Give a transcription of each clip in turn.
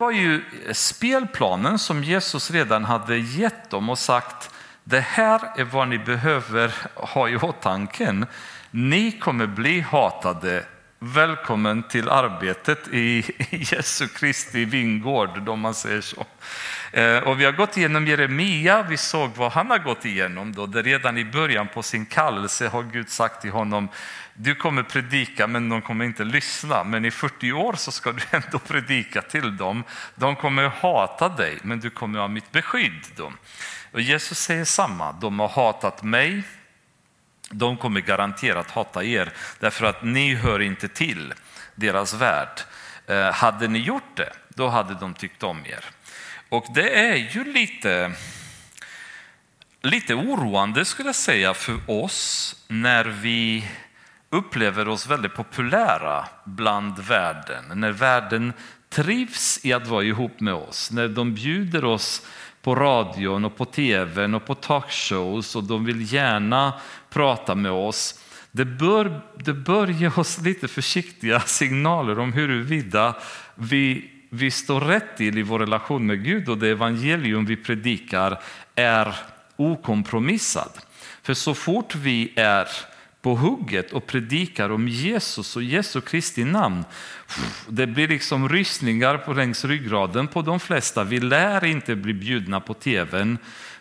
var ju spelplanen som Jesus redan hade gett dem och sagt det här är vad ni behöver ha i åtanke. Ni kommer bli hatade. Välkommen till arbetet i Jesu Kristi vingård, om man säger så. Eh, och vi har gått igenom Jeremia, vi såg vad han har gått igenom. Då, där redan i början på sin kallelse har Gud sagt till honom, du kommer predika men de kommer inte lyssna. Men i 40 år så ska du ändå predika till dem. De kommer hata dig men du kommer ha mitt beskydd. Då. Och Jesus säger samma, de har hatat mig, de kommer garanterat hata er därför att ni hör inte till deras värld. Eh, hade ni gjort det, då hade de tyckt om er. Och det är ju lite, lite oroande skulle jag säga för oss när vi upplever oss väldigt populära bland världen. När världen trivs i att vara ihop med oss, när de bjuder oss på radion och på tvn och på talkshows och de vill gärna prata med oss. Det bör, det bör ge oss lite försiktiga signaler om huruvida vi, vi står rätt till i vår relation med Gud och det evangelium vi predikar är okompromissad. För så fort vi är på hugget och predikar om Jesus och Jesu Kristi namn. Det blir liksom rysningar på längs ryggraden på de flesta. Vi lär inte bli bjudna på tvn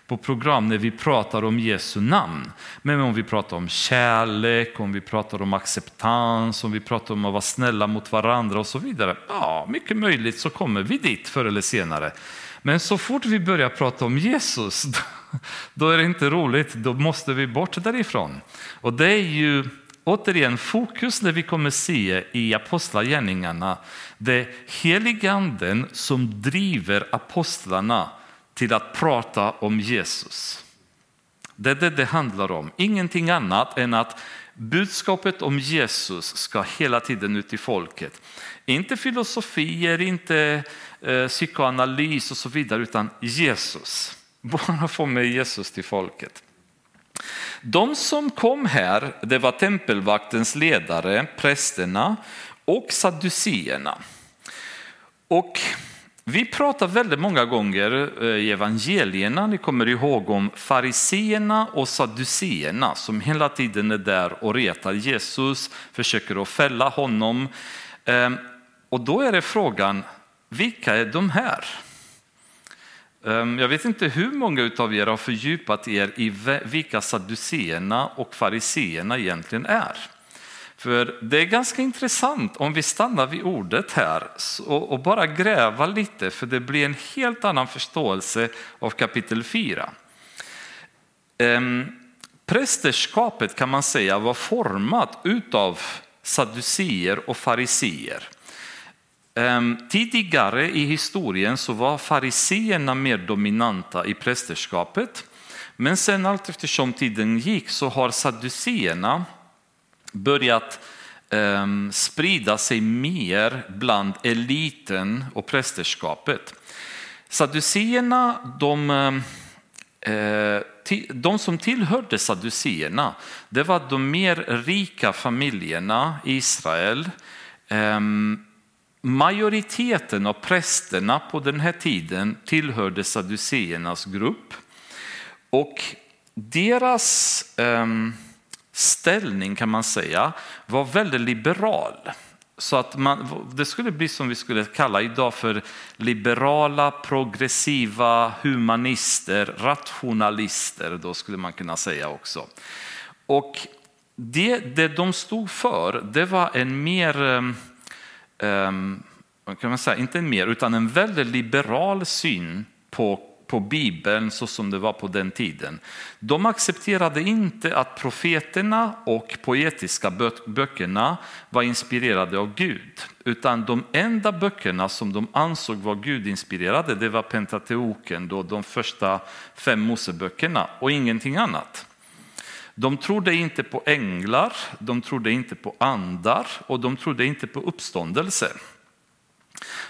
på program när vi pratar om Jesu namn. Men om vi pratar om kärlek, om vi pratar om acceptans, om vi pratar om att vara snälla mot varandra och så vidare. Ja, mycket möjligt så kommer vi dit förr eller senare. Men så fort vi börjar prata om Jesus, då är det inte roligt, då måste vi bort därifrån. Och det är ju återigen fokus när vi kommer se i apostlagärningarna, det heliganden som driver apostlarna till att prata om Jesus. Det är det det handlar om, ingenting annat än att budskapet om Jesus ska hela tiden ut till folket. Inte filosofier, inte eh, psykoanalys och så vidare, utan Jesus. Bara få med Jesus till folket. De som kom här, det var tempelvaktens ledare, prästerna och sadduceerna. Och vi pratar väldigt många gånger eh, i evangelierna, ni kommer ihåg om fariseerna och sadduceerna som hela tiden är där och retar Jesus, försöker att fälla honom. Ehm, och då är det frågan, vilka är de här? Ehm, jag vet inte hur många av er har fördjupat er i vilka sadduceerna och fariseerna egentligen är. För det är ganska intressant om vi stannar vid ordet här och bara gräva lite för det blir en helt annan förståelse av kapitel 4. Ehm, prästerskapet kan man säga var format utav sadduceer och fariseer. Ehm, tidigare i historien så var fariseerna mer dominanta i prästerskapet. Men sen allt eftersom tiden gick så har sadduceerna börjat ehm, sprida sig mer bland eliten och prästerskapet. Sadduceerna, de, ehm, eh, de som tillhörde sadduceerna, det var de mer rika familjerna i Israel. Ehm, majoriteten av prästerna på den här tiden tillhörde sadduceernas grupp och deras um, ställning kan man säga var väldigt liberal. Så att man, det skulle bli som vi skulle kalla idag för liberala, progressiva humanister, rationalister då skulle man kunna säga också. Och det, det de stod för, det var en mer um, kan man säga, inte en mer, utan en väldigt liberal syn på, på Bibeln så som det var på den tiden. De accepterade inte att profeterna och poetiska böckerna var inspirerade av Gud, utan de enda böckerna som de ansåg var Gudinspirerade, det var Pentateuken, då de första fem Moseböckerna och ingenting annat. De trodde inte på änglar, de trodde inte på andar och de trodde inte på uppståndelse.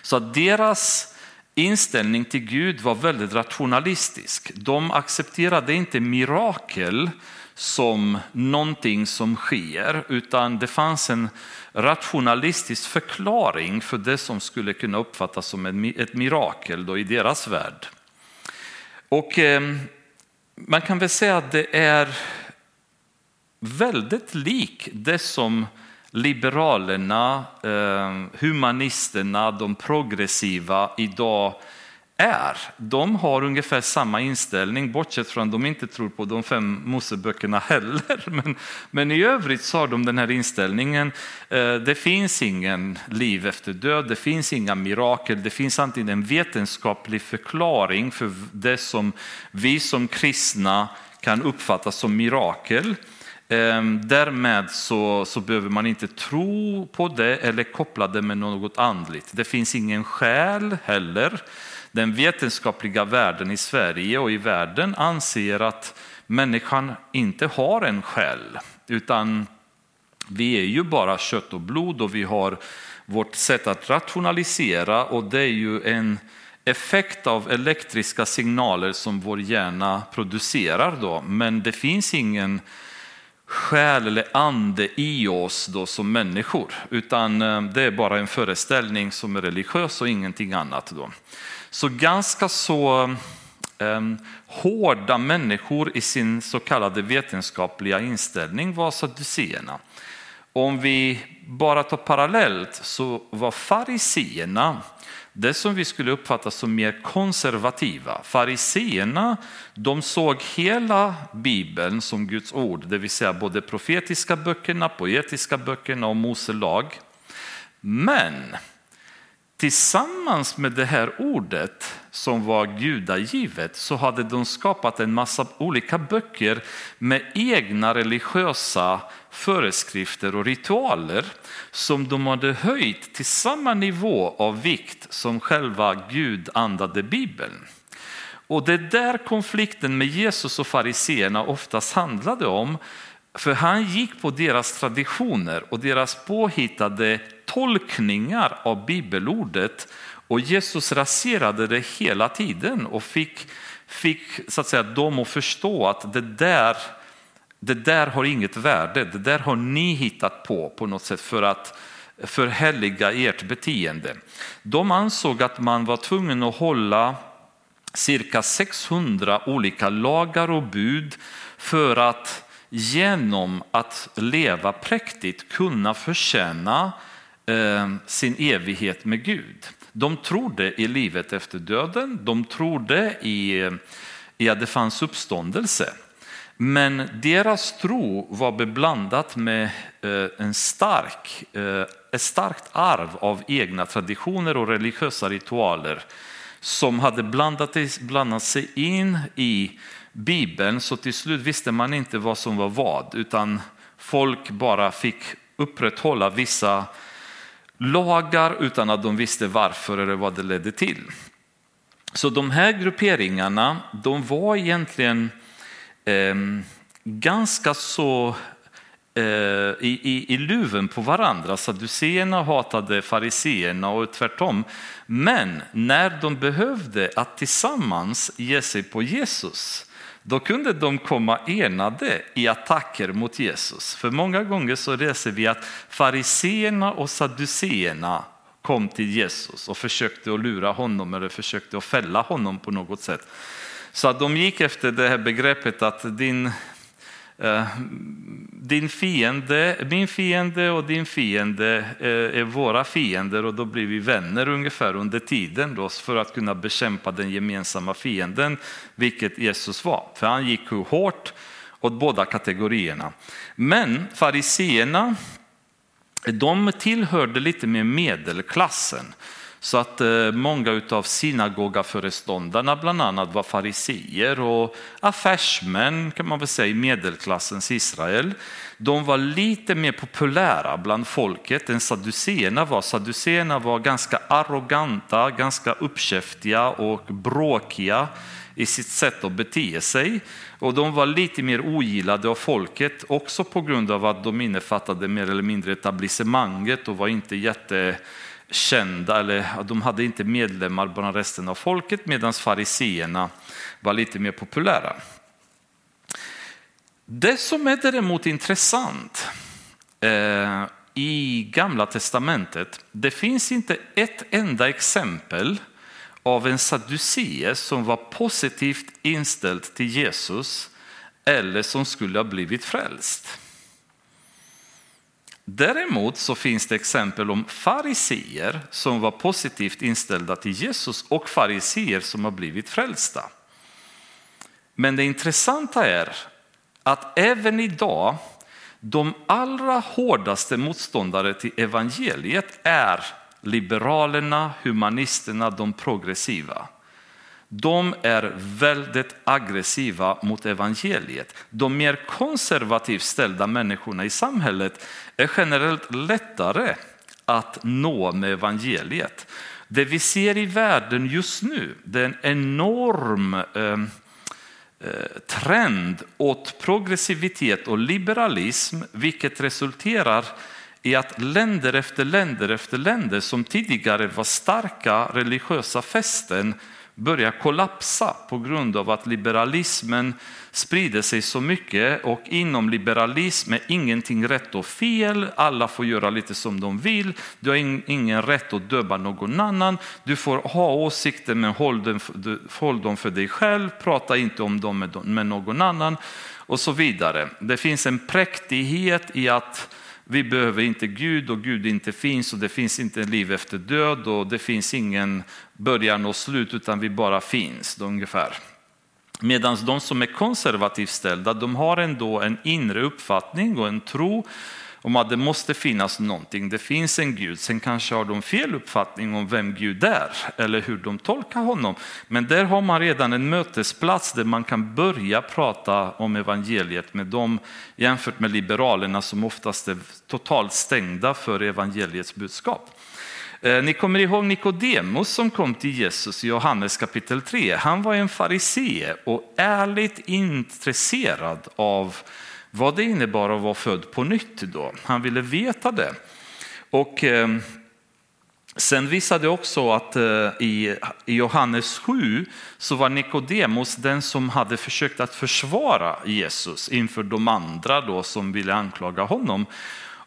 Så att deras inställning till Gud var väldigt rationalistisk. De accepterade inte mirakel som någonting som sker, utan det fanns en rationalistisk förklaring för det som skulle kunna uppfattas som ett mirakel då i deras värld. Och eh, man kan väl säga att det är väldigt lik det som liberalerna, eh, humanisterna, de progressiva idag är. De har ungefär samma inställning, bortsett från att de inte tror på de fem Moseböckerna heller. Men, men i övrigt så har de den här inställningen. Eh, det finns ingen liv efter död, det finns inga mirakel, det finns antingen en vetenskaplig förklaring för det som vi som kristna kan uppfatta som mirakel. Ehm, därmed så, så behöver man inte tro på det eller koppla det med något andligt. Det finns ingen själ heller. Den vetenskapliga världen i Sverige och i världen anser att människan inte har en själ, utan vi är ju bara kött och blod och vi har vårt sätt att rationalisera och det är ju en effekt av elektriska signaler som vår hjärna producerar då, men det finns ingen själ eller ande i oss då som människor, utan eh, det är bara en föreställning som är religiös och ingenting annat. Då. Så ganska så eh, hårda människor i sin så kallade vetenskapliga inställning var saduceerna. Om vi bara tar parallellt så var fariseerna det som vi skulle uppfatta som mer konservativa. Fariseerna de såg hela Bibeln som Guds ord, det vill säga både profetiska böckerna, poetiska böckerna och Mose lag. Men tillsammans med det här ordet som var gudagivet så hade de skapat en massa olika böcker med egna religiösa föreskrifter och ritualer som de hade höjt till samma nivå av vikt som själva gudandade bibeln. Och det är där konflikten med Jesus och fariseerna oftast handlade om. För han gick på deras traditioner och deras påhittade tolkningar av bibelordet och Jesus raserade det hela tiden och fick, fick så att säga, dem att förstå att det där, det där har inget värde, det där har ni hittat på på något sätt för att förhärliga ert beteende. De ansåg att man var tvungen att hålla cirka 600 olika lagar och bud för att genom att leva präktigt kunna förtjäna eh, sin evighet med Gud. De trodde i livet efter döden, de trodde i, eh, i att det fanns uppståndelse. Men deras tro var beblandat med eh, en stark, eh, ett starkt arv av egna traditioner och religiösa ritualer som hade blandat, blandat sig in i Bibeln så till slut visste man inte vad som var vad utan folk bara fick upprätthålla vissa lagar utan att de visste varför eller vad det ledde till. Så de här grupperingarna de var egentligen Ehm, ganska så eh, i, i, i luven på varandra. Sadduceerna hatade fariseerna och tvärtom. Men när de behövde att tillsammans ge sig på Jesus då kunde de komma enade i attacker mot Jesus. För många gånger så läser vi att fariseerna och sadduceerna kom till Jesus och försökte att lura honom eller försökte att fälla honom på något sätt. Så att de gick efter det här begreppet att din Eh, din fiende, min fiende och din fiende eh, är våra fiender och då blir vi vänner ungefär under tiden då för att kunna bekämpa den gemensamma fienden, vilket Jesus var. För han gick hårt åt båda kategorierna. Men fariseerna, de tillhörde lite mer medelklassen. Så att eh, många av synagogaföreståndarna bland annat var fariseer och affärsmän kan man väl säga i medelklassens Israel. De var lite mer populära bland folket än saduséerna var. Saduséerna var ganska arroganta, ganska uppkäftiga och bråkiga i sitt sätt att bete sig. Och de var lite mer ogillade av folket, också på grund av att de innefattade mer eller mindre etablissemanget och var inte jätte kända, eller de hade inte medlemmar bland resten av folket medan fariseerna var lite mer populära. Det som är däremot intressant eh, i Gamla testamentet, det finns inte ett enda exempel av en sadducee som var positivt inställd till Jesus eller som skulle ha blivit frälst. Däremot så finns det exempel om fariseer som var positivt inställda till Jesus och fariseer som har blivit frälsta. Men det intressanta är att även idag de allra hårdaste motståndare till evangeliet är liberalerna, humanisterna, de progressiva. De är väldigt aggressiva mot evangeliet. De mer konservativt ställda människorna i samhället är generellt lättare att nå med evangeliet. Det vi ser i världen just nu, det är en enorm eh, eh, trend åt progressivitet och liberalism, vilket resulterar i att länder efter länder efter länder som tidigare var starka religiösa fästen börjar kollapsa på grund av att liberalismen sprider sig så mycket och inom liberalism är ingenting rätt och fel. Alla får göra lite som de vill. Du har ingen rätt att döma någon annan. Du får ha åsikter men håll dem, håll dem för dig själv. Prata inte om dem med någon annan och så vidare. Det finns en präktighet i att vi behöver inte Gud och Gud inte finns och det finns inte liv efter död och det finns ingen början och slut utan vi bara finns ungefär. Medan de som är konservativt ställda, de har ändå en inre uppfattning och en tro om att det måste finnas någonting. Det finns en Gud, sen kanske har de fel uppfattning om vem Gud är eller hur de tolkar honom. Men där har man redan en mötesplats där man kan börja prata om evangeliet med dem jämfört med liberalerna som oftast är totalt stängda för evangeliets budskap. Eh, ni kommer ihåg Nikodemus som kom till Jesus i Johannes kapitel 3. Han var en farisee och ärligt intresserad av vad det innebar att vara född på nytt. Då. Han ville veta det. Och eh, Sen visade det också att eh, i Johannes 7 så var Nikodemus den som hade försökt att försvara Jesus inför de andra då som ville anklaga honom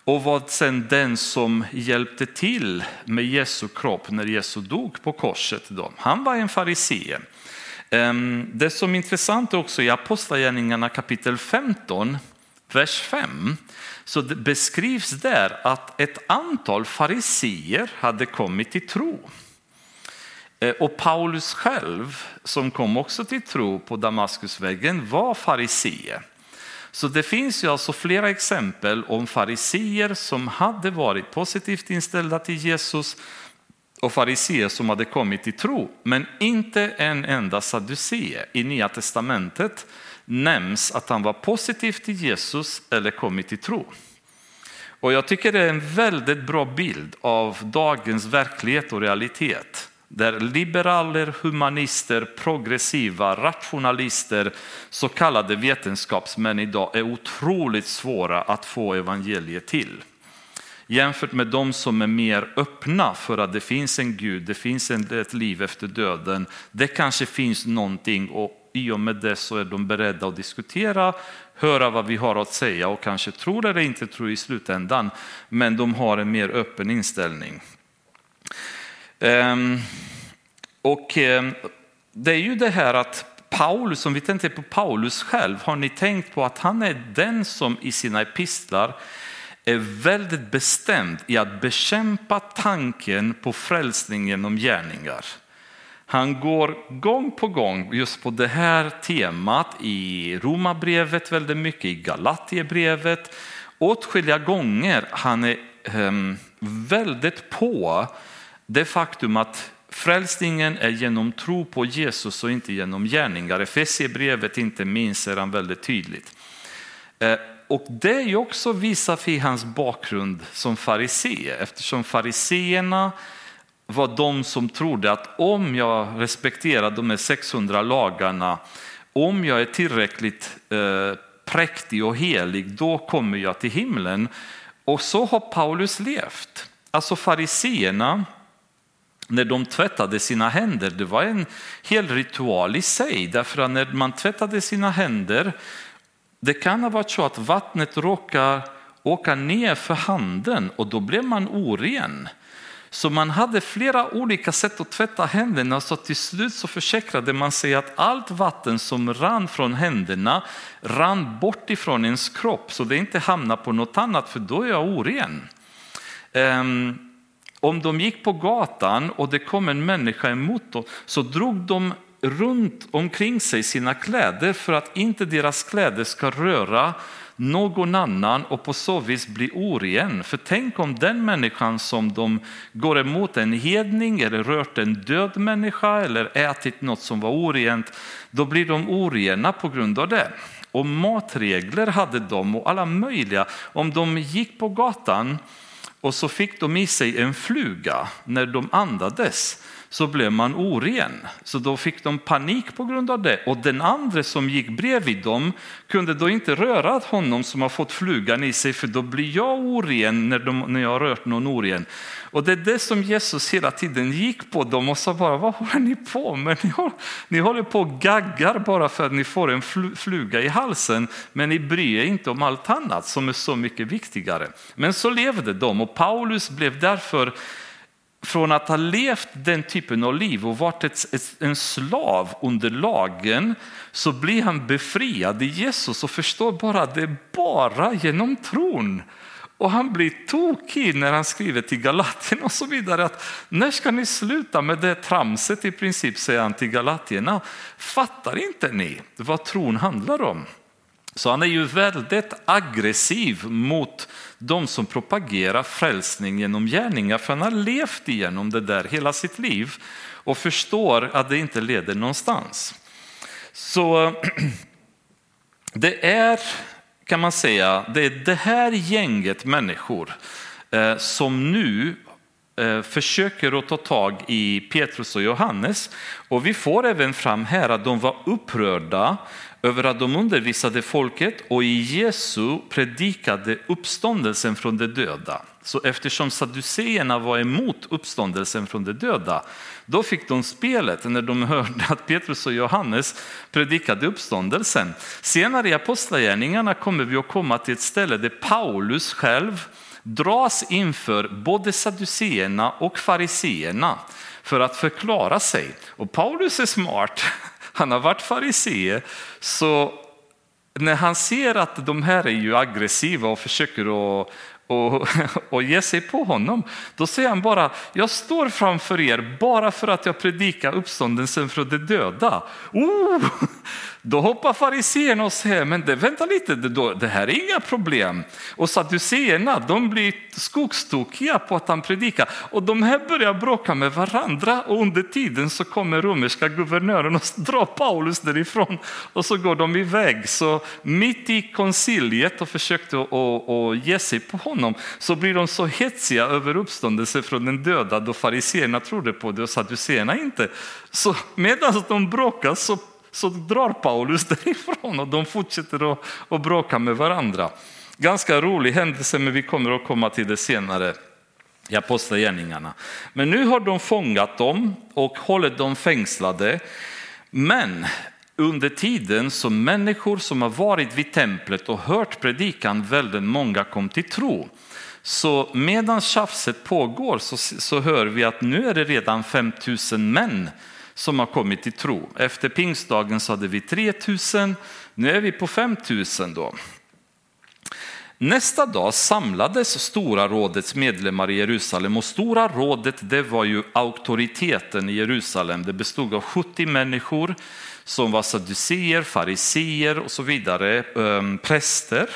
och var sen den som hjälpte till med Jesu kropp när Jesus dog på korset. Då. Han var en farisee. Ehm, det som är intressant också i Apostlagärningarna kapitel 15, vers 5, så beskrivs där att ett antal fariseer hade kommit till tro. Eh, och Paulus själv, som kom också till tro på Damaskusvägen, var farisee. Så det finns ju alltså flera exempel om fariseer som hade varit positivt inställda till Jesus och fariseer som hade kommit till tro, men inte en enda saducé. I Nya testamentet nämns att han var positiv till Jesus eller kommit till tro. Och jag tycker det är en väldigt bra bild av dagens verklighet och realitet där liberaler, humanister, progressiva, rationalister, så kallade vetenskapsmän idag är otroligt svåra att få evangeliet till. Jämfört med de som är mer öppna för att det finns en Gud, det finns ett liv efter döden, det kanske finns någonting att i och med det så är de beredda att diskutera, höra vad vi har att säga och kanske tror eller inte tror i slutändan, men de har en mer öppen inställning. Ehm, och ehm, det är ju det här att Paulus, om vi tänker på Paulus själv, har ni tänkt på att han är den som i sina epistlar är väldigt bestämd i att bekämpa tanken på frälsning genom gärningar. Han går gång på gång just på det här temat i Romarbrevet väldigt mycket, i Galatierbrevet. Åtskilliga gånger han är um, väldigt på det faktum att frälsningen är genom tro på Jesus och inte genom gärningar. Efesierbrevet inte minst är han väldigt tydligt. Eh, och det är ju också visar för hans bakgrund som farisé eftersom fariseerna var de som trodde att om jag respekterar de här 600 lagarna, om jag är tillräckligt eh, präktig och helig, då kommer jag till himlen. Och så har Paulus levt. Alltså fariseerna när de tvättade sina händer, det var en hel ritual i sig. Därför att när man tvättade sina händer det kan ha varit så att vattnet råkar åka ner för handen och då blev man oren. Så man hade flera olika sätt att tvätta händerna så till slut så försäkrade man sig att allt vatten som rann från händerna rann bort ifrån ens kropp så det inte hamnade på något annat för då är jag oren. Um, om de gick på gatan och det kom en människa emot dem så drog de runt omkring sig sina kläder för att inte deras kläder ska röra någon annan och på så vis bli oren. För tänk om den människan som de går emot, en hedning eller rört en död människa eller ätit något som var orent, då blir de orena på grund av det. Och matregler hade de och alla möjliga. Om de gick på gatan och så fick de i sig en fluga när de andades så blev man oren. Så då fick de panik på grund av det. Och den andra som gick bredvid dem kunde då inte röra honom som har fått flugan i sig för då blir jag oren när, de, när jag har rört någon oren. Och det är det som Jesus hela tiden gick på dem och sa bara, vad håller ni på med? Ni, håller, ni håller på och gaggar bara för att ni får en fluga i halsen, men ni bryr er inte om allt annat som är så mycket viktigare. Men så levde de och Paulus blev därför från att ha levt den typen av liv och varit en slav under lagen så blir han befriad i Jesus och förstår bara att det är bara genom tron. Och han blir tokig när han skriver till Galatien och så vidare att när ska ni sluta med det tramset i princip säger han till Galatierna. Fattar inte ni vad tron handlar om? Så han är ju väldigt aggressiv mot de som propagerar frälsning genom gärningar, för han har levt igenom det där hela sitt liv och förstår att det inte leder någonstans. Så det är, kan man säga, det är det här gänget människor eh, som nu eh, försöker att ta tag i Petrus och Johannes. Och vi får även fram här att de var upprörda över att de undervisade folket och i Jesu predikade uppståndelsen från de döda. Så eftersom saduceerna var emot uppståndelsen från de döda, då fick de spelet när de hörde att Petrus och Johannes predikade uppståndelsen. Senare i Apostlagärningarna kommer vi att komma till ett ställe där Paulus själv dras inför både saduceerna och fariseerna för att förklara sig. Och Paulus är smart. Han har varit farisee, så när han ser att de här är ju aggressiva och försöker att och, och ge sig på honom. Då säger han bara, jag står framför er bara för att jag predikar uppståndelsen från de döda. Oh! Då hoppar fariséerna och säger, men det, vänta lite, det, det här är inga problem. Och sadduceerna, de blir skogstokiga på att han predikar. Och de här börjar bråka med varandra och under tiden så kommer romerska guvernören och drar Paulus därifrån och så går de iväg. Så mitt i konciliet och försökte att ge sig på honom så blir de så hetsiga över uppståndelse från den döda då fariséerna trodde på det och sadduceerna inte. Så medan de bråkar så så drar Paulus därifrån och de fortsätter att, att bråka med varandra. Ganska rolig händelse, men vi kommer att komma till det senare i Apostlagärningarna. Men nu har de fångat dem och hållit dem fängslade. Men under tiden som människor som har varit vid templet och hört predikan, väldigt många kom till tro. Så medan tjafset pågår så, så hör vi att nu är det redan 5000 män som har kommit till tro. Efter pingstdagen så hade vi 3000, nu är vi på 5000 då. Nästa dag samlades Stora rådets medlemmar i Jerusalem och Stora rådet det var ju auktoriteten i Jerusalem. Det bestod av 70 människor som var sadduceer, fariseer och så vidare, ehm, präster.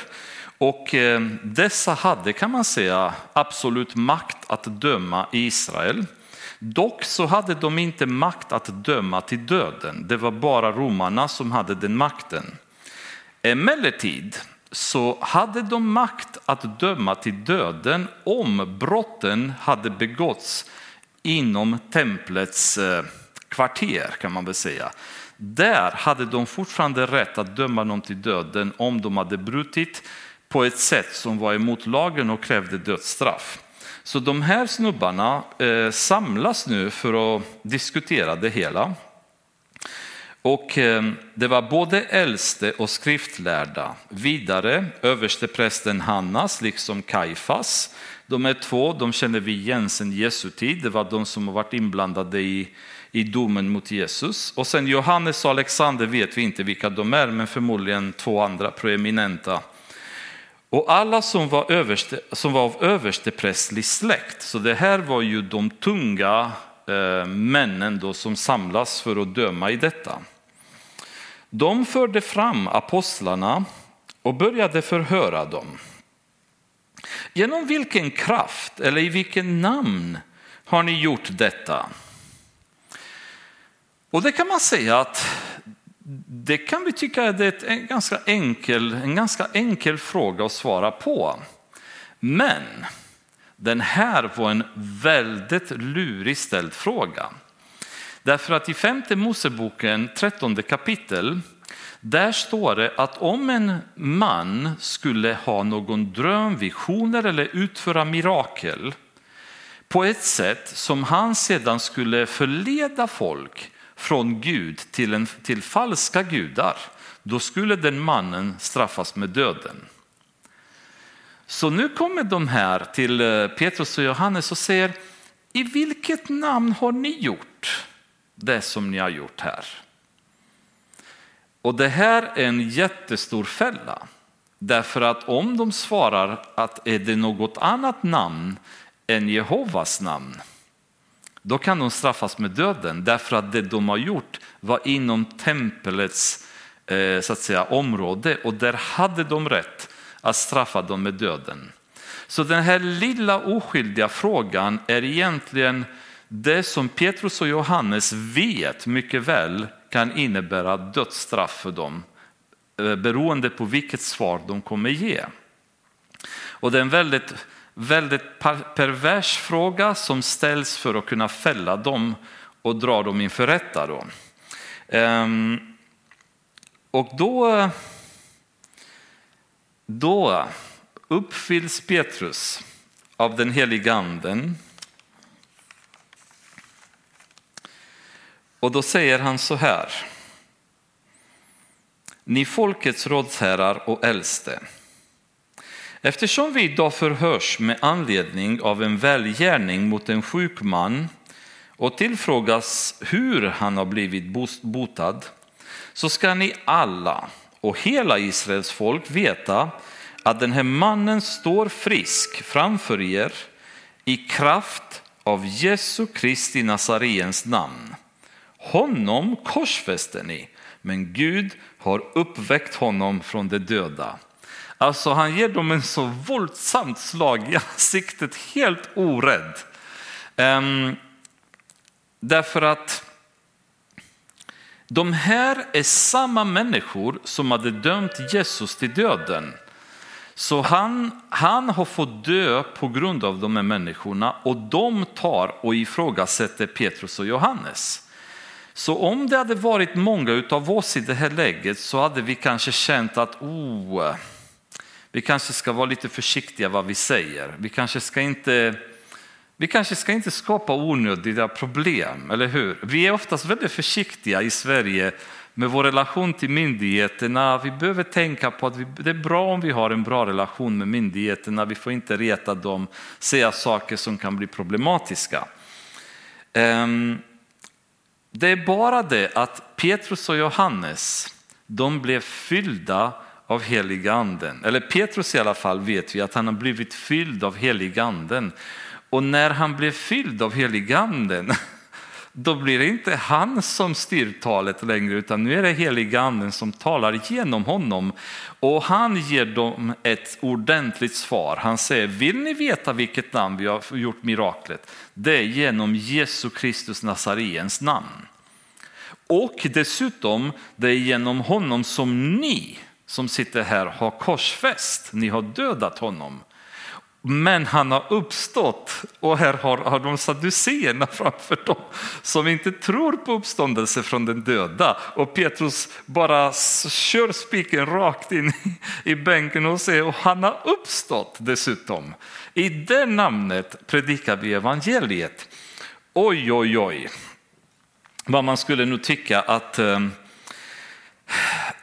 Och ehm, dessa hade kan man säga absolut makt att döma Israel. Dock så hade de inte makt att döma till döden. Det var bara romarna som hade den makten. Emellertid så hade de makt att döma till döden om brotten hade begåtts inom templets eh, kvarter kan man väl säga. Där hade de fortfarande rätt att döma någon till döden om de hade brutit på ett sätt som var emot lagen och krävde dödsstraff. Så de här snubbarna eh, samlas nu för att diskutera det hela. Och eh, det var både äldste och skriftlärda. Vidare översteprästen Hannas, liksom Kaifas. De är två, de känner vi igen sedan Jesu tid. Det var de som har varit inblandade i, i domen mot Jesus. Och sen Johannes och Alexander vet vi inte vilka de är, men förmodligen två andra proeminenta. Och alla som var, överste, som var av översteprästlig släkt, så det här var ju de tunga eh, männen då som samlas för att döma i detta. De förde fram apostlarna och började förhöra dem. Genom vilken kraft eller i vilken namn har ni gjort detta? Och det kan man säga att det kan vi tycka är en ganska enkel, en ganska enkel fråga att svara på. Men den här var en väldigt lurig ställd fråga. Därför att i femte Moseboken, 13 kapitel, där står det att om en man skulle ha någon dröm, visioner eller utföra mirakel på ett sätt som han sedan skulle förleda folk från Gud till, en, till falska gudar, då skulle den mannen straffas med döden. Så nu kommer de här till eh, Petrus och Johannes och säger, i vilket namn har ni gjort det som ni har gjort här? Och det här är en jättestor fälla. Därför att om de svarar att är det något annat namn än Jehovas namn, då kan de straffas med döden därför att det de har gjort var inom tempelets eh, så att säga, område och där hade de rätt att straffa dem med döden. Så den här lilla oskyldiga frågan är egentligen det som Petrus och Johannes vet mycket väl kan innebära dödsstraff för dem eh, beroende på vilket svar de kommer ge. Och det är en väldigt, väldigt pervers fråga som ställs för att kunna fälla dem och dra dem inför rätta. Då. Ehm, och då, då uppfylls Petrus av den heliga anden Och då säger han så här. Ni folkets rådsherrar och äldste. Eftersom vi idag förhörs med anledning av en välgärning mot en sjuk man och tillfrågas hur han har blivit botad så ska ni alla och hela Israels folk veta att den här mannen står frisk framför er i kraft av Jesu Kristi Nazariens namn. Honom korsfäste ni, men Gud har uppväckt honom från de döda. Alltså han ger dem en så våldsamt slag i ansiktet, helt orädd. Um, därför att de här är samma människor som hade dömt Jesus till döden. Så han, han har fått dö på grund av de här människorna och de tar och ifrågasätter Petrus och Johannes. Så om det hade varit många av oss i det här läget så hade vi kanske känt att oh, vi kanske ska vara lite försiktiga vad vi säger. Vi kanske ska inte, vi kanske ska inte skapa onödiga problem, eller hur? Vi är oftast väldigt försiktiga i Sverige med vår relation till myndigheterna. Vi behöver tänka på att vi, det är bra om vi har en bra relation med myndigheterna. Vi får inte reta dem, säga saker som kan bli problematiska. Ehm, det är bara det att Petrus och Johannes, de blev fyllda av heliganden. Eller Petrus i alla fall vet vi att han har blivit fylld av heliganden. Och när han blev fylld av heliganden då blir det inte han som styr talet längre, utan nu är det heliganden som talar genom honom. Och han ger dem ett ordentligt svar. Han säger, vill ni veta vilket namn vi har gjort miraklet? Det är genom Jesu Kristus Nazarens namn. Och dessutom, det är genom honom som ni som sitter här har korsfäst, ni har dödat honom. Men han har uppstått och här har, har de saduceerna framför dem som inte tror på uppståndelse från den döda. Och Petrus bara kör spiken rakt in i bänken och säger och han har uppstått dessutom. I det namnet predikar vi evangeliet. Oj, oj, oj vad man skulle nog tycka att, eh,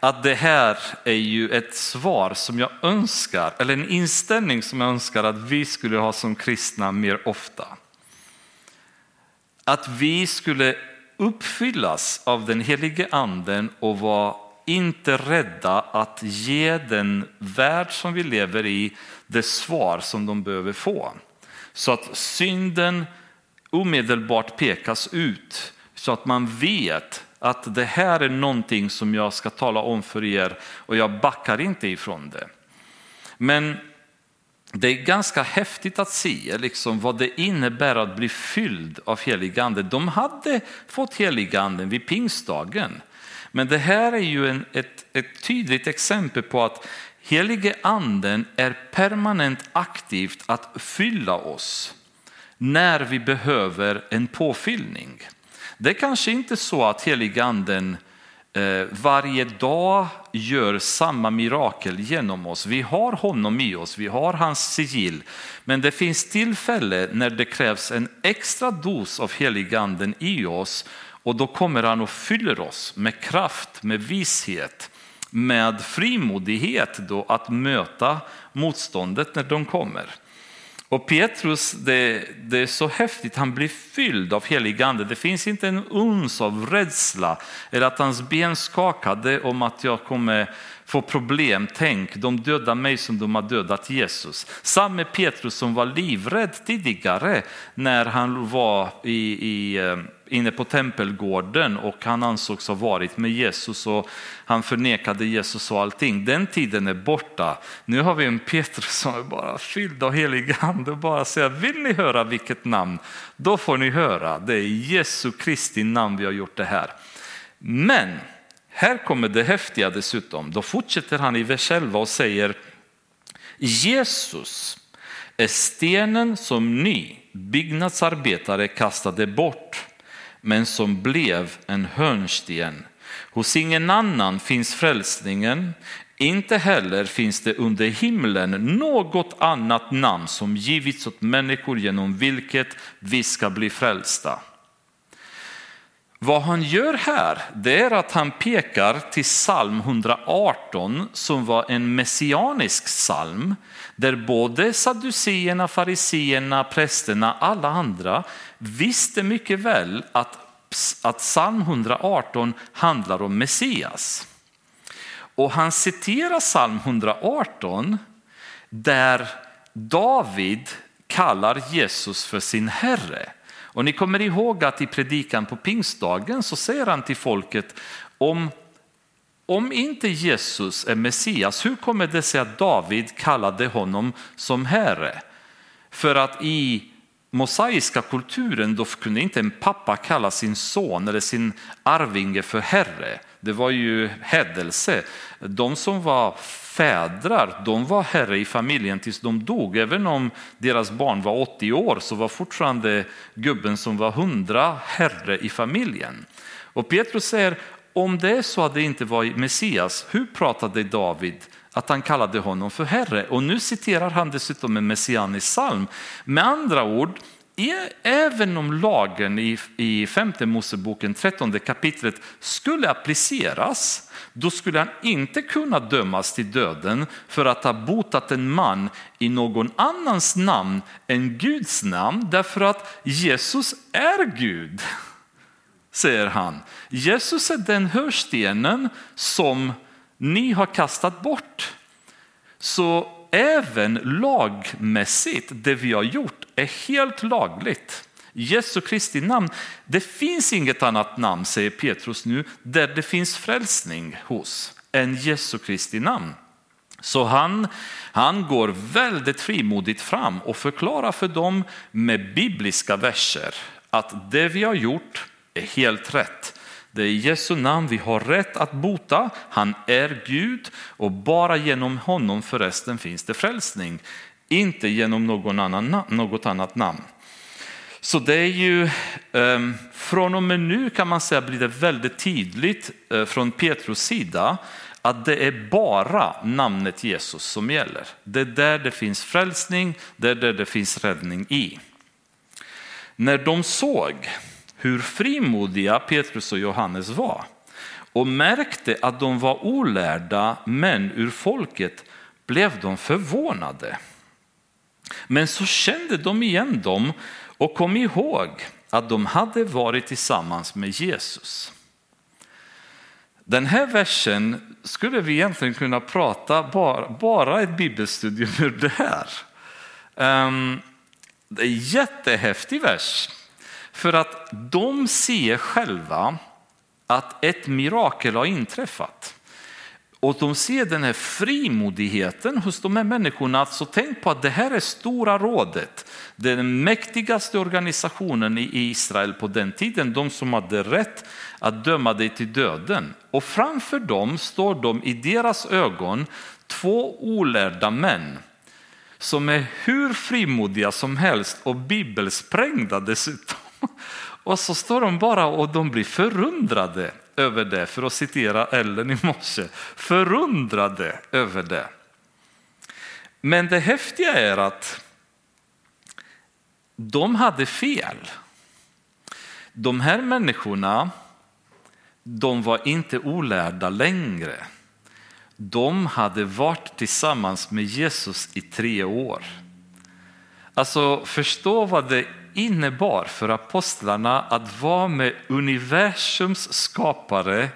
att det här är ju ett svar som jag önskar, eller en inställning som jag önskar att vi skulle ha som kristna mer ofta. Att vi skulle uppfyllas av den helige anden och vara inte rädda att ge den värld som vi lever i det svar som de behöver få. Så att synden omedelbart pekas ut så att man vet att det här är någonting som jag ska tala om för er och jag backar inte ifrån det. Men det är ganska häftigt att se liksom, vad det innebär att bli fylld av heligande. De hade fått heliganden vid pingstdagen. Men det här är ju en, ett, ett tydligt exempel på att helige anden är permanent aktivt att fylla oss när vi behöver en påfyllning. Det är kanske inte så att heliganden eh, varje dag gör samma mirakel genom oss. Vi har honom i oss, vi har hans sigill. Men det finns tillfälle när det krävs en extra dos av heliganden i oss och då kommer han och fyller oss med kraft, med vishet, med frimodighet då att möta motståndet när de kommer. Och Petrus, det, det, är så häftigt, han blir fylld av helig ande. Det finns inte en uns av rädsla eller att hans ben skakade om att jag kommer få problem. Tänk, de dödar mig som de har dödat Jesus. Samme Petrus som var livrädd tidigare när han var i, i eh, inne på tempelgården och han ansågs ha varit med Jesus och han förnekade Jesus och allting. Den tiden är borta. Nu har vi en Petrus som är bara fylld av helig ande och bara säger vill ni höra vilket namn? Då får ni höra. Det är Jesu Kristi namn vi har gjort det här. Men här kommer det häftiga dessutom. Då fortsätter han i vers 11 och säger Jesus är stenen som ni byggnadsarbetare kastade bort men som blev en hörnsten. Hos ingen annan finns frälsningen, inte heller finns det under himlen något annat namn som givits åt människor genom vilket vi ska bli frälsta. Vad han gör här det är att han pekar till psalm 118 som var en messianisk psalm där både sadduceerna, fariseerna, prästerna, alla andra visste mycket väl att, att psalm 118 handlar om Messias. Och han citerar psalm 118 där David kallar Jesus för sin herre. Och ni kommer ihåg att i predikan på pingstdagen så säger han till folket om, om inte Jesus är Messias, hur kommer det sig att David kallade honom som herre? För att i mosaiska kulturen då kunde inte en pappa kalla sin son eller sin arvinge för herre. Det var ju hädelse. De som var fädrar, de var herre i familjen tills de dog. Även om deras barn var 80 år så var fortfarande gubben som var 100 herre i familjen. Och Petrus säger, om det är så att det inte var Messias, hur pratade David att han kallade honom för herre? Och nu citerar han dessutom en messianisk psalm. Med andra ord, även om lagen i, i femte Moseboken 13 kapitlet skulle appliceras, då skulle han inte kunna dömas till döden för att ha botat en man i någon annans namn än Guds namn, därför att Jesus är Gud, säger han. Jesus är den hörstenen som ni har kastat bort. Så även lagmässigt, det vi har gjort är helt lagligt. Jesu Kristi namn, det finns inget annat namn, säger Petrus nu, där det finns frälsning hos än Jesu Kristi namn. Så han, han går väldigt frimodigt fram och förklarar för dem med bibliska verser att det vi har gjort är helt rätt. Det är i Jesu namn vi har rätt att bota. Han är Gud och bara genom honom förresten finns det frälsning. Inte genom någon annan, något annat namn. Så det är ju, ehm, från och med nu kan man säga blir det väldigt tydligt eh, från Petrus sida att det är bara namnet Jesus som gäller. Det är där det finns frälsning, det är där det finns räddning i. När de såg hur frimodiga Petrus och Johannes var och märkte att de var olärda män ur folket blev de förvånade. Men så kände de igen dem och kom ihåg att de hade varit tillsammans med Jesus. Den här versen skulle vi egentligen kunna prata bara, bara ett bibelstudium ur det här. Um, det är en jättehäftig vers. För att de ser själva att ett mirakel har inträffat. Och de ser den här frimodigheten hos de här människorna. Så tänk på att det här är Stora rådet, den mäktigaste organisationen i Israel på den tiden. De som hade rätt att döma dig till döden. Och framför dem står de i deras ögon två olärda män som är hur frimodiga som helst och bibelsprängda dessutom. Och så står de bara och de blir förundrade över det, för att citera Ellen i morse. Förundrade över det. Men det häftiga är att de hade fel. De här människorna, de var inte olärda längre. De hade varit tillsammans med Jesus i tre år. Alltså förstå vad det innebar för apostlarna att vara med universums skapare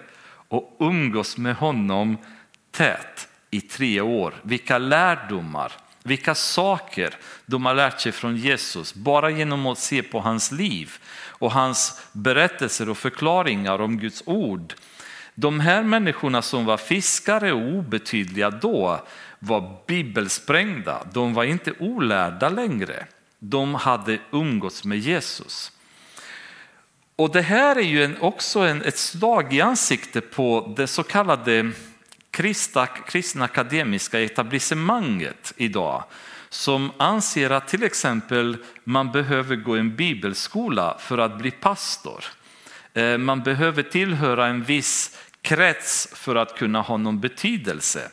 och umgås med honom tät i tre år. Vilka lärdomar, vilka saker de har lärt sig från Jesus bara genom att se på hans liv och hans berättelser och förklaringar om Guds ord. De här människorna som var fiskare och obetydliga då var bibelsprängda, de var inte olärda längre de hade umgåtts med Jesus. Och det här är ju också en, ett slag i ansiktet på det så kallade kristna, kristna akademiska etablissemanget idag som anser att till exempel man behöver gå en bibelskola för att bli pastor. Eh, man behöver tillhöra en viss krets för att kunna ha någon betydelse.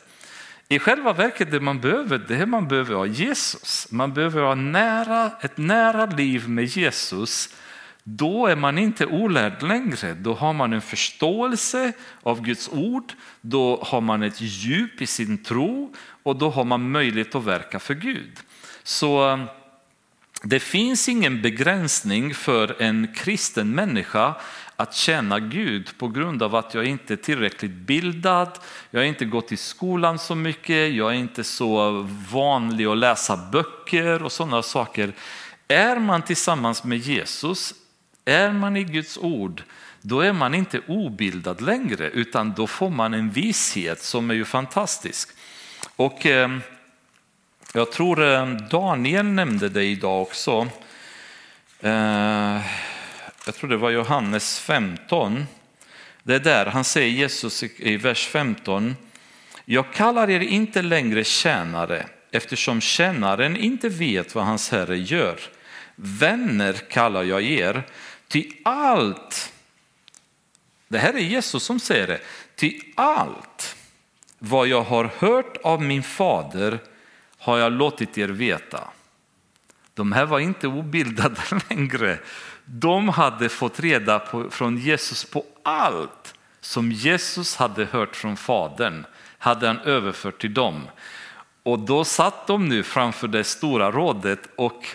I själva verket det man behöver, det är man behöver ha Jesus. Man behöver ha nära, ett nära liv med Jesus. Då är man inte olärd längre. Då har man en förståelse av Guds ord. Då har man ett djup i sin tro och då har man möjlighet att verka för Gud. Så um, det finns ingen begränsning för en kristen människa att tjäna Gud på grund av att jag inte är tillräckligt bildad, jag har inte gått i skolan så mycket, jag är inte så vanlig att läsa böcker och sådana saker. Är man tillsammans med Jesus, är man i Guds ord, då är man inte obildad längre utan då får man en vishet som är ju fantastisk. Och eh, jag tror eh, Daniel nämnde det idag också. Eh, jag tror det var Johannes 15. Det är där han säger Jesus i vers 15. Jag kallar er inte längre tjänare eftersom tjänaren inte vet vad hans herre gör. Vänner kallar jag er, till allt, det här är Jesus som säger det, Till allt vad jag har hört av min fader har jag låtit er veta. De här var inte obildade längre, de hade fått reda på, från Jesus på allt som Jesus hade hört från Fadern, hade han överfört till dem. Och då satt de nu framför det stora rådet och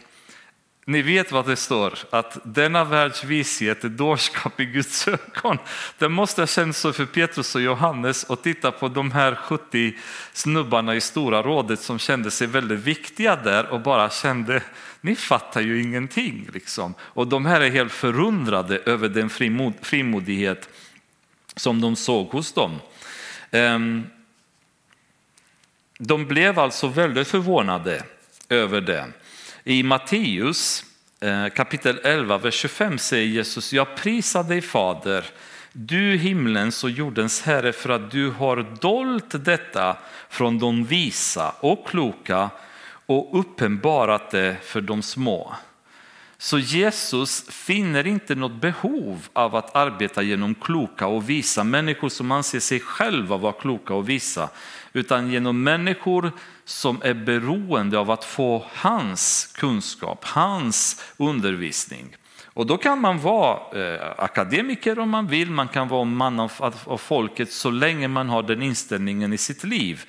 ni vet vad det står, att denna världs vishet är dårskap i Guds ögon. Det måste ha känts så för Petrus och Johannes att titta på de här 70 snubbarna i Stora rådet som kände sig väldigt viktiga där och bara kände, ni fattar ju ingenting. Liksom. Och de här är helt förundrade över den frimod, frimodighet som de såg hos dem. Ehm, de blev alltså väldigt förvånade över det. I Matteus eh, kapitel 11, vers 25 säger Jesus, jag prisar dig Fader, du himlens och jordens Herre för att du har dolt detta från de visa och kloka och uppenbarat det för de små. Så Jesus finner inte något behov av att arbeta genom kloka och visa människor som anser sig själva vara kloka och visa, utan genom människor som är beroende av att få hans kunskap, hans undervisning. Och då kan man vara eh, akademiker om man vill, man kan vara man av, av folket så länge man har den inställningen i sitt liv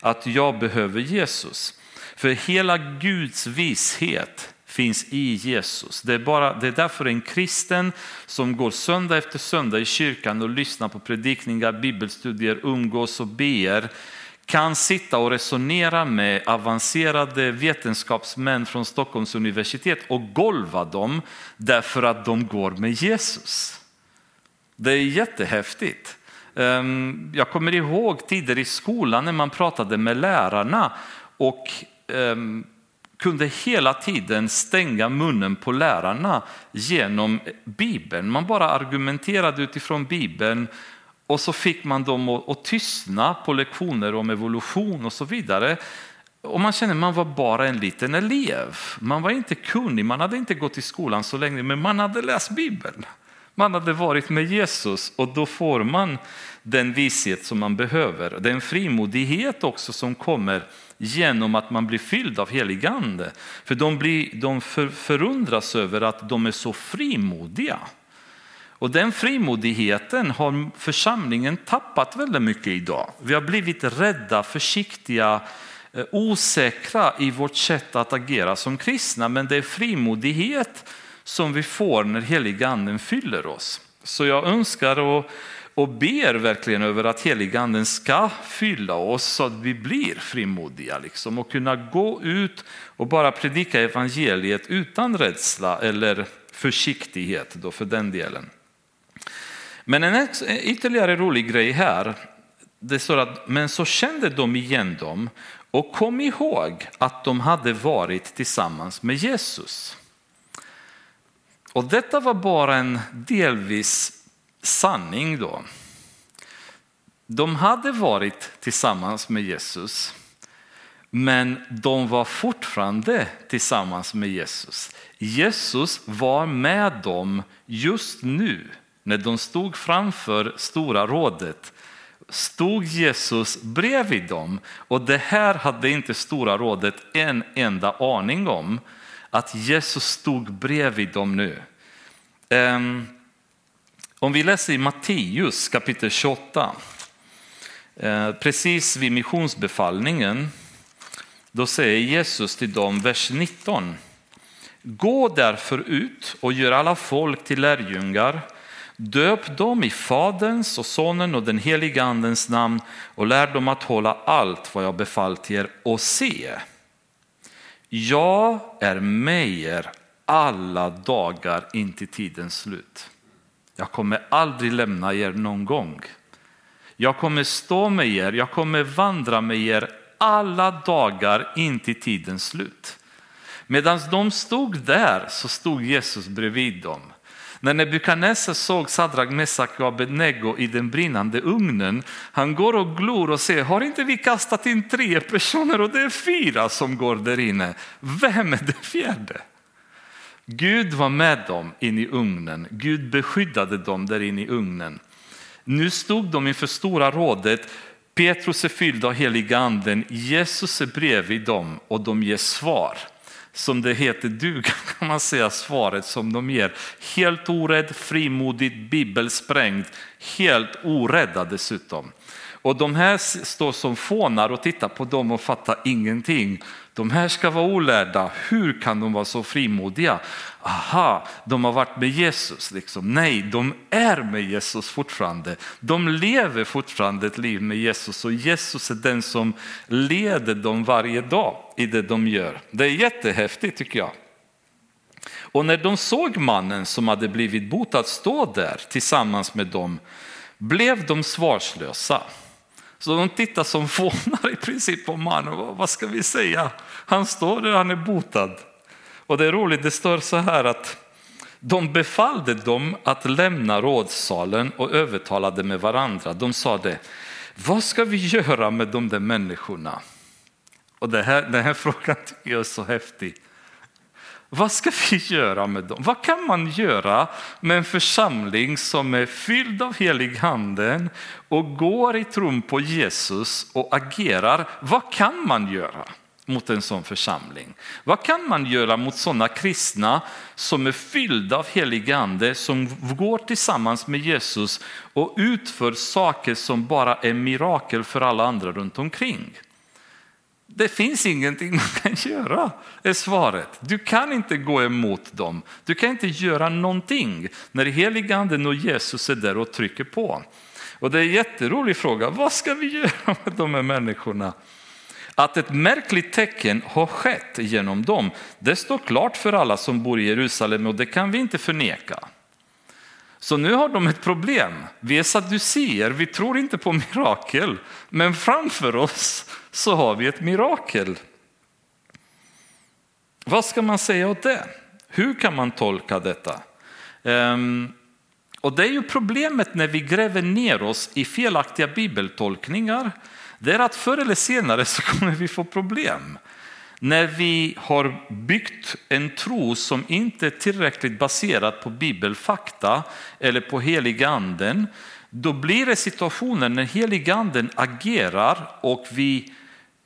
att jag behöver Jesus. För hela Guds vishet finns i Jesus. Det är, bara, det är därför en kristen som går söndag efter söndag i kyrkan och lyssnar på predikningar, bibelstudier, umgås och ber kan sitta och resonera med avancerade vetenskapsmän från Stockholms universitet och golva dem därför att de går med Jesus. Det är jättehäftigt. Ehm, jag kommer ihåg tider i skolan när man pratade med lärarna och Ehm, kunde hela tiden stänga munnen på lärarna genom Bibeln. Man bara argumenterade utifrån Bibeln och så fick man dem att, tystna på lektioner om evolution och så vidare. Och man kände att man var bara en liten elev. Man var inte kunnig, man hade inte gått i skolan så länge, men man hade läst Bibeln. Man hade varit med Jesus och då får man den vishet som man behöver. Det är en frimodighet också som kommer genom att man blir fylld av helig ande. För de, blir, de för, förundras över att de är så frimodiga. Och den frimodigheten har församlingen tappat väldigt mycket idag. Vi har blivit rädda, försiktiga, eh, osäkra i vårt sätt att agera som kristna. Men det är frimodighet som vi får när heliganden fyller oss. Så jag önskar och, och ber verkligen över att heliganden ska fylla oss så att vi blir frimodiga liksom, och kunna gå ut och bara predika evangeliet utan rädsla eller försiktighet då för den delen. Men en ytterligare rolig grej här, det står att men så kände de igen dem och kom ihåg att de hade varit tillsammans med Jesus. Och detta var bara en delvis sanning då. De hade varit tillsammans med Jesus, men de var fortfarande tillsammans med Jesus. Jesus var med dem just nu när de stod framför Stora rådet stod Jesus bredvid dem och det här hade inte Stora rådet en enda aning om att Jesus stod bredvid dem nu. Um, om vi läser i Matteus kapitel 28, eh, precis vid missionsbefallningen, då säger Jesus till dem, vers 19. Gå därför ut och gör alla folk till lärjungar Döp dem i Faderns och Sonen och den heliga Andens namn och lär dem att hålla allt vad jag befallt er och se. Jag är med er alla dagar in till tidens slut. Jag kommer aldrig lämna er någon gång. Jag kommer stå med er, jag kommer vandra med er alla dagar in till tidens slut. Medan de stod där så stod Jesus bredvid dem. När Nebukadnessar såg Sadrak, Mesak och Abednego i den brinnande ugnen, han går och glor och säger, har inte vi kastat in tre personer och det är fyra som går där inne? Vem är den fjärde? Gud var med dem in i ugnen, Gud beskyddade dem där inne i ugnen. Nu stod de inför stora rådet, Petrus är fylld av heliga anden, Jesus är bredvid dem och de ger svar som det heter duga kan man säga svaret som de ger. Helt orädd, frimodigt, bibelsprängd, helt orädda dessutom. Och de här står som fånar och tittar på dem och fattar ingenting. De här ska vara olärda, hur kan de vara så frimodiga? Aha, de har varit med Jesus. Liksom. Nej, de är med Jesus fortfarande. De lever fortfarande ett liv med Jesus och Jesus är den som leder dem varje dag i det de gör. Det är jättehäftigt tycker jag. Och när de såg mannen som hade blivit botad stå där tillsammans med dem blev de svarslösa. Så de tittar som fånar i princip på mannen. Vad ska vi säga? Han står där, han är botad. Och det är roligt, det står så här att de befallde dem att lämna rådsalen och övertalade med varandra. De sa det, vad ska vi göra med de där människorna? Och det här, den här frågan tycker jag är så häftig. Vad ska vi göra med dem? Vad kan man göra med en församling som är fylld av helig handen och går i tron på Jesus och agerar? Vad kan man göra? Mot en sån församling? Vad kan man göra mot sådana kristna som är fyllda av helig ande, som går tillsammans med Jesus och utför saker som bara är mirakel för alla andra runt omkring? Det finns ingenting man kan göra, är svaret. Du kan inte gå emot dem. Du kan inte göra någonting när heliganden och Jesus är där och trycker på. Och det är en jätterolig fråga, vad ska vi göra med de här människorna? Att ett märkligt tecken har skett genom dem, det står klart för alla som bor i Jerusalem och det kan vi inte förneka. Så nu har de ett problem. Vi är sadducier, vi tror inte på mirakel, men framför oss så har vi ett mirakel. Vad ska man säga åt det? Hur kan man tolka detta? Um, och det är ju problemet när vi gräver ner oss i felaktiga bibeltolkningar. Det är att förr eller senare så kommer vi få problem. När vi har byggt en tro som inte är tillräckligt baserad på bibelfakta eller på heliganden, då blir det situationer när heliganden agerar och vi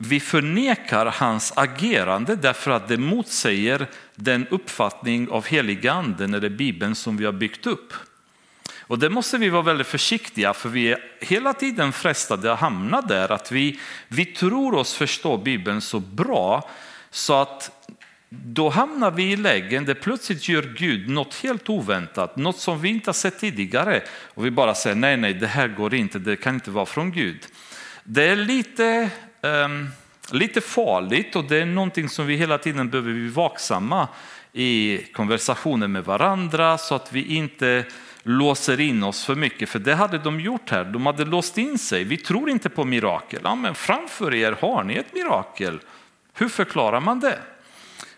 vi förnekar hans agerande därför att det motsäger den uppfattning av heliganden eller Bibeln som vi har byggt upp. Och det måste vi vara väldigt försiktiga för vi är hela tiden frestade att hamna där att vi, vi tror oss förstå Bibeln så bra så att då hamnar vi i lägen där plötsligt gör Gud något helt oväntat, något som vi inte har sett tidigare och vi bara säger nej, nej, det här går inte, det kan inte vara från Gud. Det är lite um, lite farligt och det är någonting som vi hela tiden behöver bli vaksamma i konversationen med varandra så att vi inte låser in oss för mycket, för det hade de gjort här. De hade låst in sig. Vi tror inte på mirakel. Ja, men framför er har ni ett mirakel. Hur förklarar man det?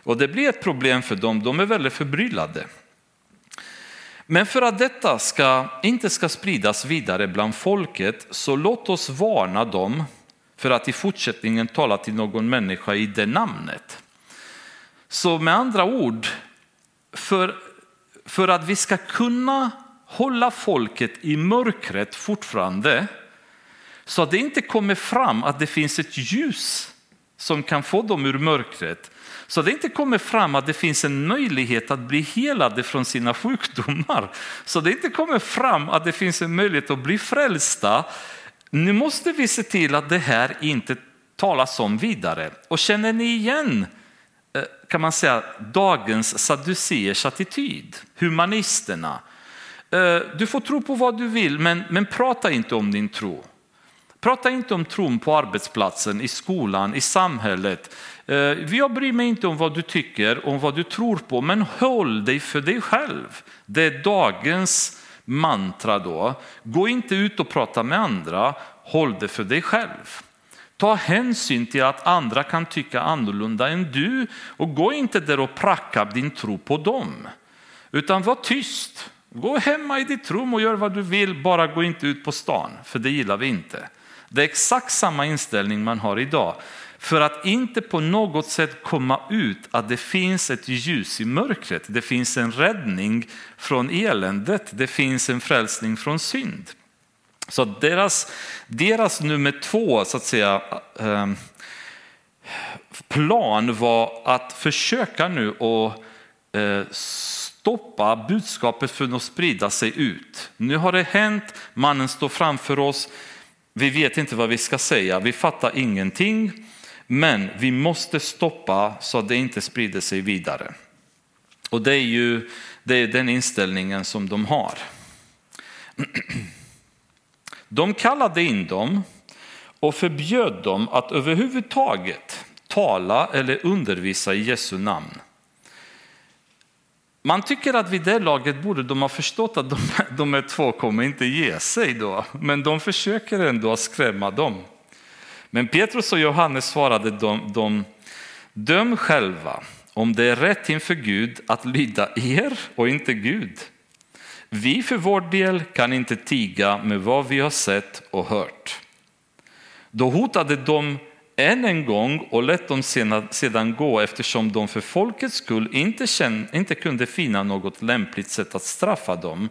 Och det blir ett problem för dem. De är väldigt förbryllade. Men för att detta ska, inte ska spridas vidare bland folket så låt oss varna dem för att i fortsättningen tala till någon människa i det namnet. Så med andra ord, för, för att vi ska kunna hålla folket i mörkret fortfarande så att det inte kommer fram att det finns ett ljus som kan få dem ur mörkret. Så att det inte kommer fram att det finns en möjlighet att bli helade från sina sjukdomar. Så att det inte kommer fram att det finns en möjlighet att bli frälsta nu måste vi se till att det här inte talas om vidare. Och känner ni igen eh, kan man säga dagens sadduceers attityd, humanisterna. Eh, du får tro på vad du vill men, men prata inte om din tro. Prata inte om tron på arbetsplatsen, i skolan, i samhället. Eh, jag bryr mig inte om vad du tycker, om vad du tror på, men håll dig för dig själv. Det är dagens mantra då. Gå inte ut och prata med andra, håll det för dig själv. Ta hänsyn till att andra kan tycka annorlunda än du och gå inte där och pracka din tro på dem. Utan var tyst. Gå hemma i ditt rum och gör vad du vill, bara gå inte ut på stan, för det gillar vi inte. Det är exakt samma inställning man har idag för att inte på något sätt komma ut att det finns ett ljus i mörkret. Det finns en räddning från eländet, det finns en frälsning från synd. Så deras, deras nummer två så att säga, ehm, plan var att försöka nu att eh, stoppa budskapet från att sprida sig ut. Nu har det hänt, mannen står framför oss, vi vet inte vad vi ska säga, vi fattar ingenting. Men vi måste stoppa så att det inte sprider sig vidare. Och det är ju det är den inställningen som de har. De kallade in dem och förbjöd dem att överhuvudtaget tala eller undervisa i Jesu namn. Man tycker att vid det laget borde de ha förstått att de, de här två kommer inte ge sig då, men de försöker ändå skrämma dem. Men Petrus och Johannes svarade dem, dem döm själva om det är rätt inför Gud att lyda er och inte Gud. Vi för vår del kan inte tiga med vad vi har sett och hört. Då hotade de än en gång och lät dem sedan gå eftersom de för folkets skull inte, kände, inte kunde finna något lämpligt sätt att straffa dem.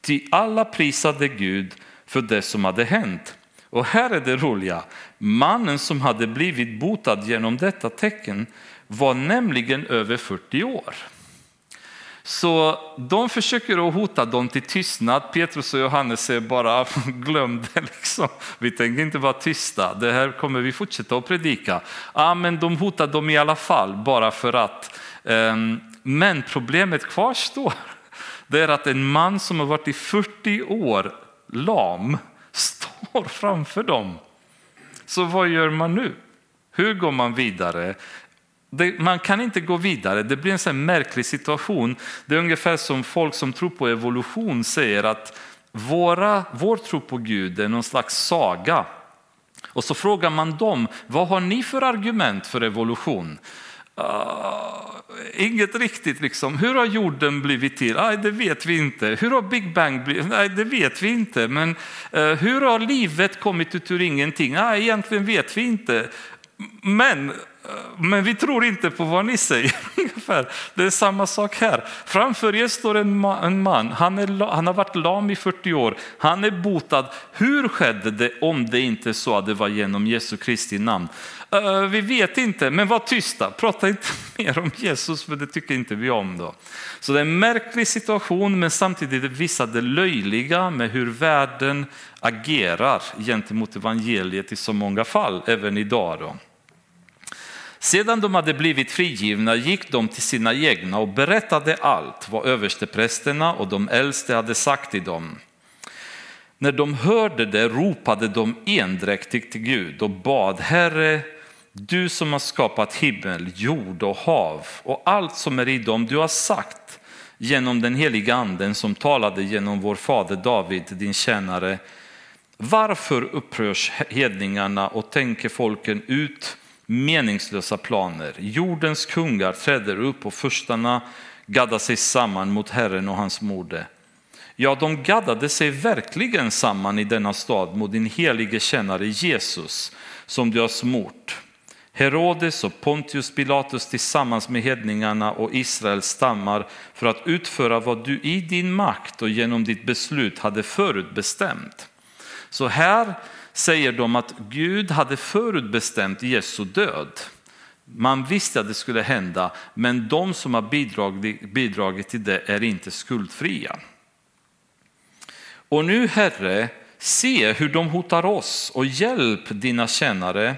Till alla prisade Gud för det som hade hänt Och här är det roliga, mannen som hade blivit botad genom detta tecken var nämligen över 40 år. Så de försöker att hota dem till tystnad. Petrus och Johannes säger bara glöm det, liksom. vi tänker inte vara tysta, det här kommer vi fortsätta att predika. Ja, men de hotar dem i alla fall bara för att. Ehm, men problemet kvarstår. Det är att en man som har varit i 40 år lam står framför dem. Så vad gör man nu? Hur går man vidare? Det, man kan inte gå vidare, det blir en sån märklig situation. Det är ungefär som folk som tror på evolution säger att våra, vår tro på Gud är någon slags saga. Och så frågar man dem, vad har ni för argument för evolution? Uh, inget riktigt liksom. Hur har jorden blivit till? Nej, det vet vi inte. Hur har Big Bang blivit? Nej, det vet vi inte. Men uh, hur har livet kommit ut ur ingenting? Nej, egentligen vet vi inte. Men men vi tror inte på vad ni säger. Det är samma sak här. Framför er står en man, han, är, han har varit lam i 40 år, han är botad. Hur skedde det om det inte så att det var genom Jesu Kristi namn? Eh, vi vet inte, men var tysta, prata inte mer om Jesus för det tycker inte vi om. då. Så det är en märklig situation men samtidigt visar det löjliga med hur världen agerar gentemot evangeliet i så många fall, även idag. Då. Sedan de hade blivit frigivna gick de till sina egna och berättade allt vad översteprästerna och de äldste hade sagt till dem. När de hörde det ropade de endräktigt till Gud och bad Herre, du som har skapat himmel, jord och hav och allt som är i dem, du har sagt genom den heliga anden som talade genom vår fader David, din tjänare. Varför upprörs hedningarna och tänker folken ut meningslösa planer. Jordens kungar träder upp och förstarna gaddar sig samman mot Herren och hans mode. Ja, de gaddade sig verkligen samman i denna stad mot din helige tjänare Jesus som du har smort. Herodes och Pontius Pilatus tillsammans med hedningarna och Israels stammar för att utföra vad du i din makt och genom ditt beslut hade förutbestämt. Så här säger de att Gud hade förutbestämt Jesu död. Man visste att det skulle hända, men de som har bidragit, bidragit till det är inte skuldfria. Och nu Herre, se hur de hotar oss och hjälp dina tjänare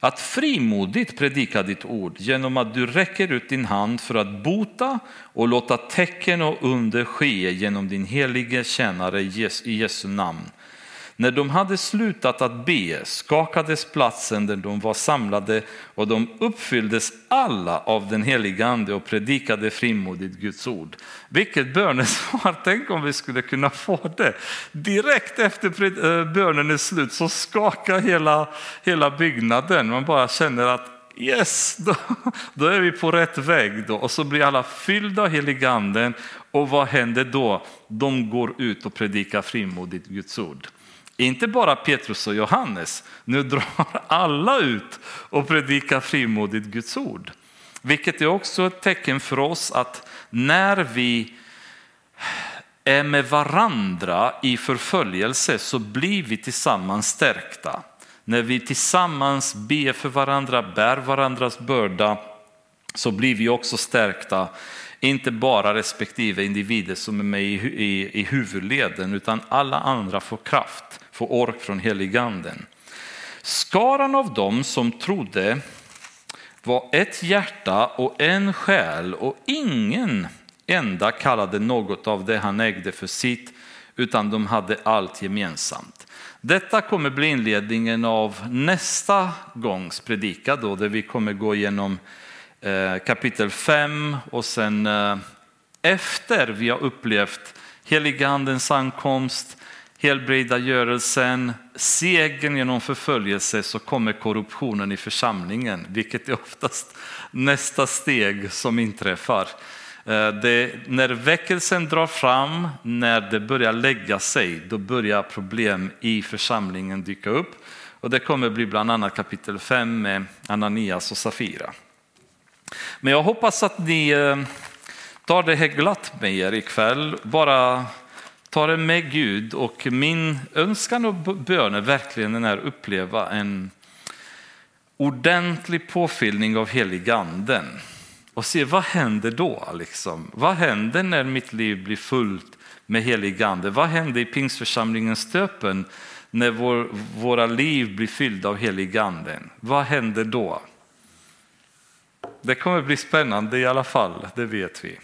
att frimodigt predika ditt ord genom att du räcker ut din hand för att bota och låta tecken och under ske genom din helige tjänare i Jesu namn. När de hade slutat att be skakades platsen där de var samlade och de uppfylldes alla av den helige ande och predikade frimodigt Guds ord. Vilket bönesvar, tänk om vi skulle kunna få det. Direkt efter eh, bönen är slut så skakar hela, hela byggnaden. Man bara känner att Yes, då, då, är vi på rätt väg då. Och så blir alla fyllda av heliganden. Och vad händer då? De går ut och predikar frimodigt Guds ord. Inte bara Petrus och Johannes, nu drar alla ut och predikar frimodigt Guds ord. Vilket är också ett tecken för oss att när vi är med varandra i förföljelse så blir vi tillsammans stärkta. När vi tillsammans ber för varandra, bär varandras börda så blir vi också stärkta. Inte bara respektive individer som är med i, i, i huvudleden utan alla andra får kraft få ork från heliganden. Skaran av dem som trodde var ett hjärta och en själ och ingen enda kallade något av det han ägde för sitt utan de hade allt gemensamt. Detta kommer bli inledningen av nästa gångs predika då, där vi kommer gå igenom eh, kapitel 5 och sen eh, efter vi har upplevt heligandens ankomst, helbrägdagörelsen, segern genom förföljelse så kommer korruptionen i församlingen, vilket är oftast nästa steg som inträffar. Eh, det, när väckelsen drar fram, när det börjar lägga sig, då börjar problem i församlingen dyka upp. Och det kommer bli bland annat kapitel 5 med Ananias och Safira. Men jag hoppas att ni eh, tar det här glatt med er ikväll. Bara ta det med Gud och min önskan och bön är verkligen den här uppleva en ordentlig påfyllning av heliganden och se vad händer då? Liksom? Vad händer när mitt liv blir fullt med heligande? Vad händer i pingstförsamlingens stöpen när vår, våra liv blir fyllda av heliganden? Vad händer då? Det kommer bli spännande i alla fall, det vet vi.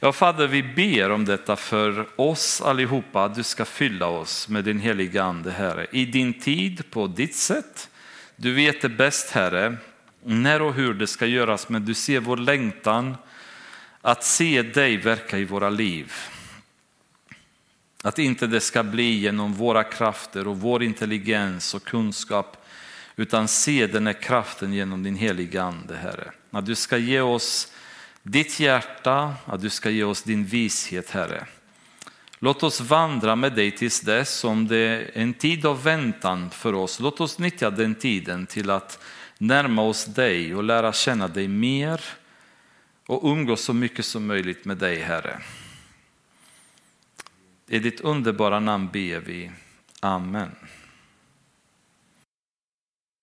Ja, Fader, vi ber om detta för oss allihopa, att du ska fylla oss med din heliga Ande, Herre, i din tid, på ditt sätt. Du vet det bäst, Herre, när och hur det ska göras, men du ser vår längtan att se dig verka i våra liv. Att inte det ska bli genom våra krafter och vår intelligens och kunskap, utan se den här kraften genom din heliga Ande, Herre. Att du ska ge oss ditt hjärta, att du ska ge oss din vishet, Herre. Låt oss vandra med dig tills dess, om det är en tid av väntan för oss. Låt oss nyttja den tiden till att närma oss dig och lära känna dig mer och umgås så mycket som möjligt med dig, Herre. I ditt underbara namn ber vi. Amen.